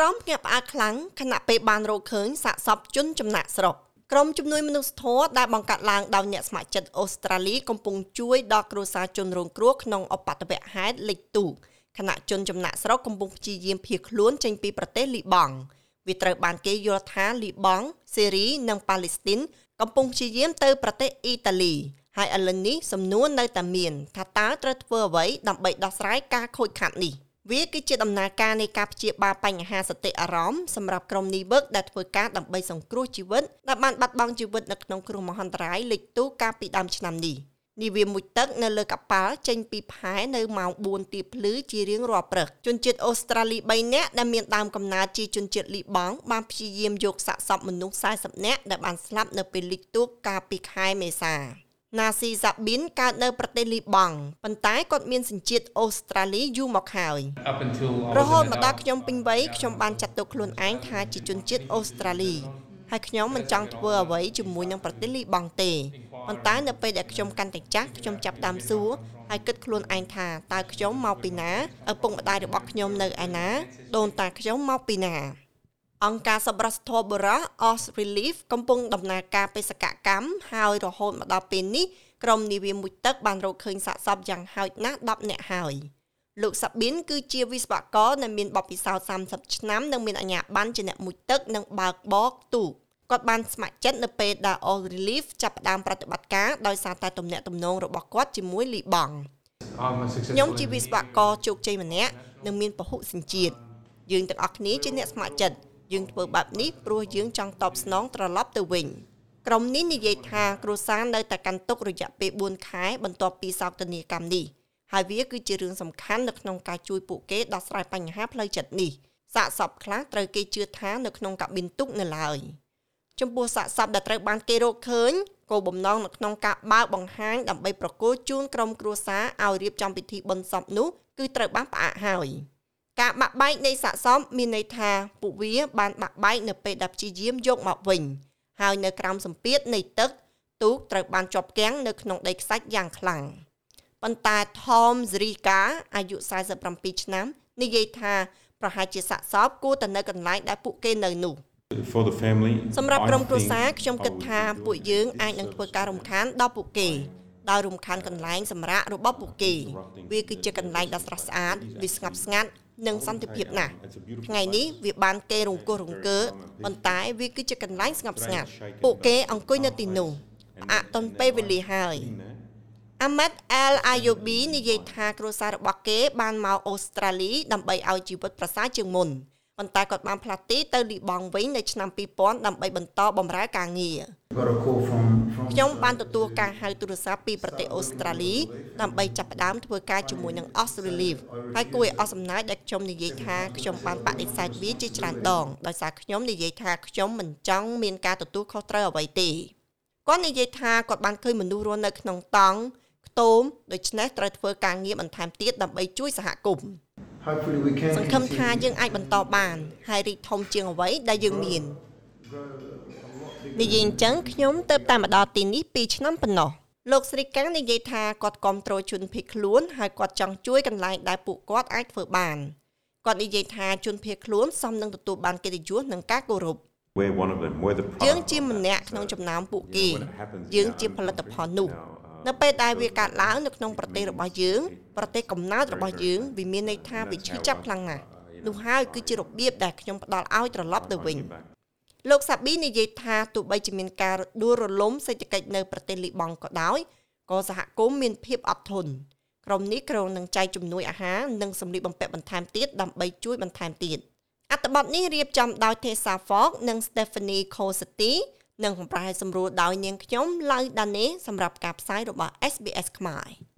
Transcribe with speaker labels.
Speaker 1: រម្មណ៍ភ្ញាក់ផ្អើលខ្លាំងខណៈពេលបានរកឃើញសាកសពជនចំណាក់ស្រុកក្រុមជំនួយមនុស្សធម៌ដែលបង្កើតឡើងដោយអ្នកស្ម័គ្រចិត្តអូស្ត្រាលីកំពុងជួយដល់គ្រួសារជនរងគ្រោះក្នុងឧបទ្ទវហេតុលិចទូកខណៈជនចំណាក់ស្រុកកំពុងព្យាយាមភៀសខ្លួនចេញពីប្រទេសលីបង់វាត្រូវបានគេយល់ថាលីបង់សេរីនិងប៉ាឡេស្ទីនកំពុងព្យាយាមទៅប្រទេសអ៊ីតាលីហើយឥឡូវនេះសំណួរនៅតែមានថាតើត្រូវធ្វើអ្វីដើម្បីដោះស្រាយការខូចខាតនេះ វាគឺជាដំណើរការនៃការព្យាបាលបញ្ហាសតិអារម្មណ៍សម្រាប់ក្រុមនីវឹកដែលធ្វើការដើម្បីសង្គ្រោះជីវិតដែលបានបាត់បង់ជីវិតនៅក្នុងគ្រោះមហន្តរាយលេខទូកាលពីដើមឆ្នាំនេះនាវាមួយទឹកនៅលើកប៉ាល់ចេញពីផែនៅម៉ោង4ទៀបភ្លឺជារៀងរាល់ព្រឹកជនជាតិអូស្ត្រាលី3នាក់ដែលមានដើមកំណើតជាជនជាតិលីបង់បានព្យាយាមយកសាកសពមនុស្ស40នាក់ដែលបានស្លាប់នៅពេលលិចទូកកាលពីខែមេសា ណាស៊ីសាប៊ីនកើតនៅប្រទេសលីបង់ប៉ុន្តែគាត់មានសញ្ជាតិអូស្ត្រាលីយូរមកហើយរហូតមកដល់ខ្ញុំពេញវ័យខ្ញុំបានចាត់ទុកខ្លួនឯងថាជាជនជាតិអូស្ត្រាលីហើយខ្ញុំមិនចង់ធ្វើអ្វីជាមួយនឹងប្រទេសលីបង់ទេប៉ុន្តែនៅពេលដែលខ្ញុំកាន់តែចាស់ខ្ញុំចាប់តាមសួរហើយគិតខ្លួនឯងថាតើខ្ញុំមកពីណាឪពុកម្ដាយរបស់ខ្ញុំនៅឯណាដូនតាខ្ញុំមកពីណា អង្គការសម្រាប់ធម៌បុរស Os Relief កំពុងដំណើរការបេសកកម្មហើយរហូតមកដល់ពេលនេះក្រុមនាវាមួយទឹកបានរកឃើញសាកសពយ៉ាងហោចណាស់10នាក់ហើយលោកសាប៊ីនគឺជាវិស្វករដែលមានបទពិសោធន៍30ឆ្នាំនិងមានអាជ្ញាប័ណ្ណជាអ្នកមួយទឹកនិងបើកបរទូកគាត់បានស្ម័គ្រចិត្តនៅពេលដែល All Relief ចាប់ផ្ដើមប្រតិបត្តិការដោយសារតែទំនាក់ទំនងរបស់គាត់ជាមួយលីបង់ខ្ញុំជាវិស្វករជោគជ័យម្នាក់និងមានពហុសញ្ជាតិយើងទាំងអស់គ្នាជាអ្នកស្ម័គ្រចិត្ត យើងធ្វើបែបនេះព្រោះយើងចង់តបស្នងត្រឡប់ទៅវិញក្រុមនេះនិយាយថាគ្រួសារនៅតែកាន់ទុករយៈពេល4ខែបន្ទាប់ពីសោកនាកម្មនេះហើយវាគឺជារឿងសំខាន់នៅក្នុងការជួយពួកគេដោះស្រាយបញ្ហាផ្លូវចិត្តនេះសាកសពខ្លះត្រូវគេជឿថានៅក្នុងកាប៊ីនទូកនៅឡើយចំពោះសាកសពដែលត្រូវបានគេរកឃើញគោលបំណងនៅក្នុងការបើកបង្ហាញដើម្បីប្រគល់ជូនក្រុមគ្រួសារឲ្យរៀបចំពិធីបុណ្យសពនោះគឺត្រូវបានផ្អាកហើយ ការបាក់បែកនៃសាកសពមានន័យថាពួកវាបានបាក់បែកនៅពេលដែលព្យាយាមយកមកវិញហើយនៅក្រោមសម្ពាធនៃទឹកទូកត្រូវបានជាប់គាំងនៅក្នុងដីខ្សាច់យ៉ាងខ្លាំងប៉ុន្តែ Tom Zrika អាយុ47ឆ្នាំនិយាយថាប្រហែលជាសាកសពគួរតែនៅកន្លែងដែលពួកគេនៅនោះ
Speaker 2: for the family
Speaker 1: សម្រាប់ក្រុមគ្រួសារខ្ញុំគិតថាពួកយើងអាចនឹងធ្វើការរំខានដល់ពួកគេដោយរំខានកន្លែងសម្រាប់របស់ពួកគេវាគឺជាកន្លែងដ៏ស្រស់ស្អាតវាស្ងប់ស្ងាត់ និងសន្តិភាពណាស់ថ្ងៃនេះវាបានគេរង្គោះរង្គើប៉ុន្តែវាគឺជាកន្លែងស្ងប់ស្ងាត់ពួកគេអង្គុយនៅទីនោះផ្អាកតន់ពេលវេលាហើយអាម៉ាត់អែលអាយូប៊ីនិយាយថាគ្រួសាររបស់គេបានមកអូស្ត្រាលីដើម្បីឲ្យជីវិតប្រសើរជាងមុន ប៉ុន្តែគាត់បានផ្លាស់ទីទៅលីបង់វិញនៅឆ្នាំ2000ដើម្បីបន្តបម្រើការងារខ្ញុំបានទទួលការហៅទូរស័ព្ទពីប្រទេសអូស្ត្រាលីដើម្បីចាប់ផ្ដើមធ្វើការជាមួយនឹង Os Relief ហើយគួរឲ្យអស់សំណើចដែលខ្ញុំនិយាយថាខ្ញុំបានបដិសេធវាជាច្រើនដងដោយសារខ្ញុំនិយាយថាខ្ញុំមិនចង់មានការទទួលខុសត្រូវអ្វីទេគាត់និយាយថាគាត់បានឃើញមនុស្សរស់នៅក្នុងតង់ខ្ទមដូច្នេះត្រូវធ្វើការងារបន្ថែមទៀតដើម្បីជួយសហគមន៍ សង្ឃឹមថាយើងអាចបន្តបានហើយរីកធំជាងអ្វីដែលយើងមាននិយាយអញ្ចឹងខ្ញុំទៅតែមកដល់ទីនេះ2ឆ្នាំប៉ុណ្ណោះលោកស្រីកាំងនិយាយថាគាត់គ្រប់គ្រងជនភៀសខ្លួនហើយគាត់ចង់ជួយកន្លែងដែលពួកគាត់អាចធ្វើបានគាត់និយាយថាជនភៀសខ្លួនសមនឹងទទួលបានកិត្តិយសនិងការគោរពយើងជាម្នាក់ក្នុងចំណោមពួកគេយើងជាផលិតផលនោះ នៅពេលដែលវាកើតឡើងនៅក្នុងប្រទេសរបស់យើងប្រទេសកំណើតរបស់យើងវាមានន័យថាវាឈឺចាប់ខ្លាំងណាស់នោះហើយគឺជារបៀបដែលខ្ញុំផ្ដល់ឲ្យត្រឡប់ទៅវិញលោកសាប៊ីនិយាយថាទោះបីជាមានការដួលរលំសេដ្ឋកិច្ចនៅប្រទេសលីបង់ក៏ដោយក៏សហគមន៍មានភាពអត់ធន់ក្រុមនេះក្រុងនឹងចែកជំនួយអាហារនិងសម្លៀកបំពាក់បន្ថែមទៀតដើម្បីជួយបន្ថែមទៀតអត្ថបទនេះរៀបចំដោយ Tessa Fogg និង Stephanie Cossetti និងបំប្រែសម្រួលដោយនាងខ្ញុំឡៅដានេសម្រាប់ការផ្សាយរបស់ SBS ខ្មែរ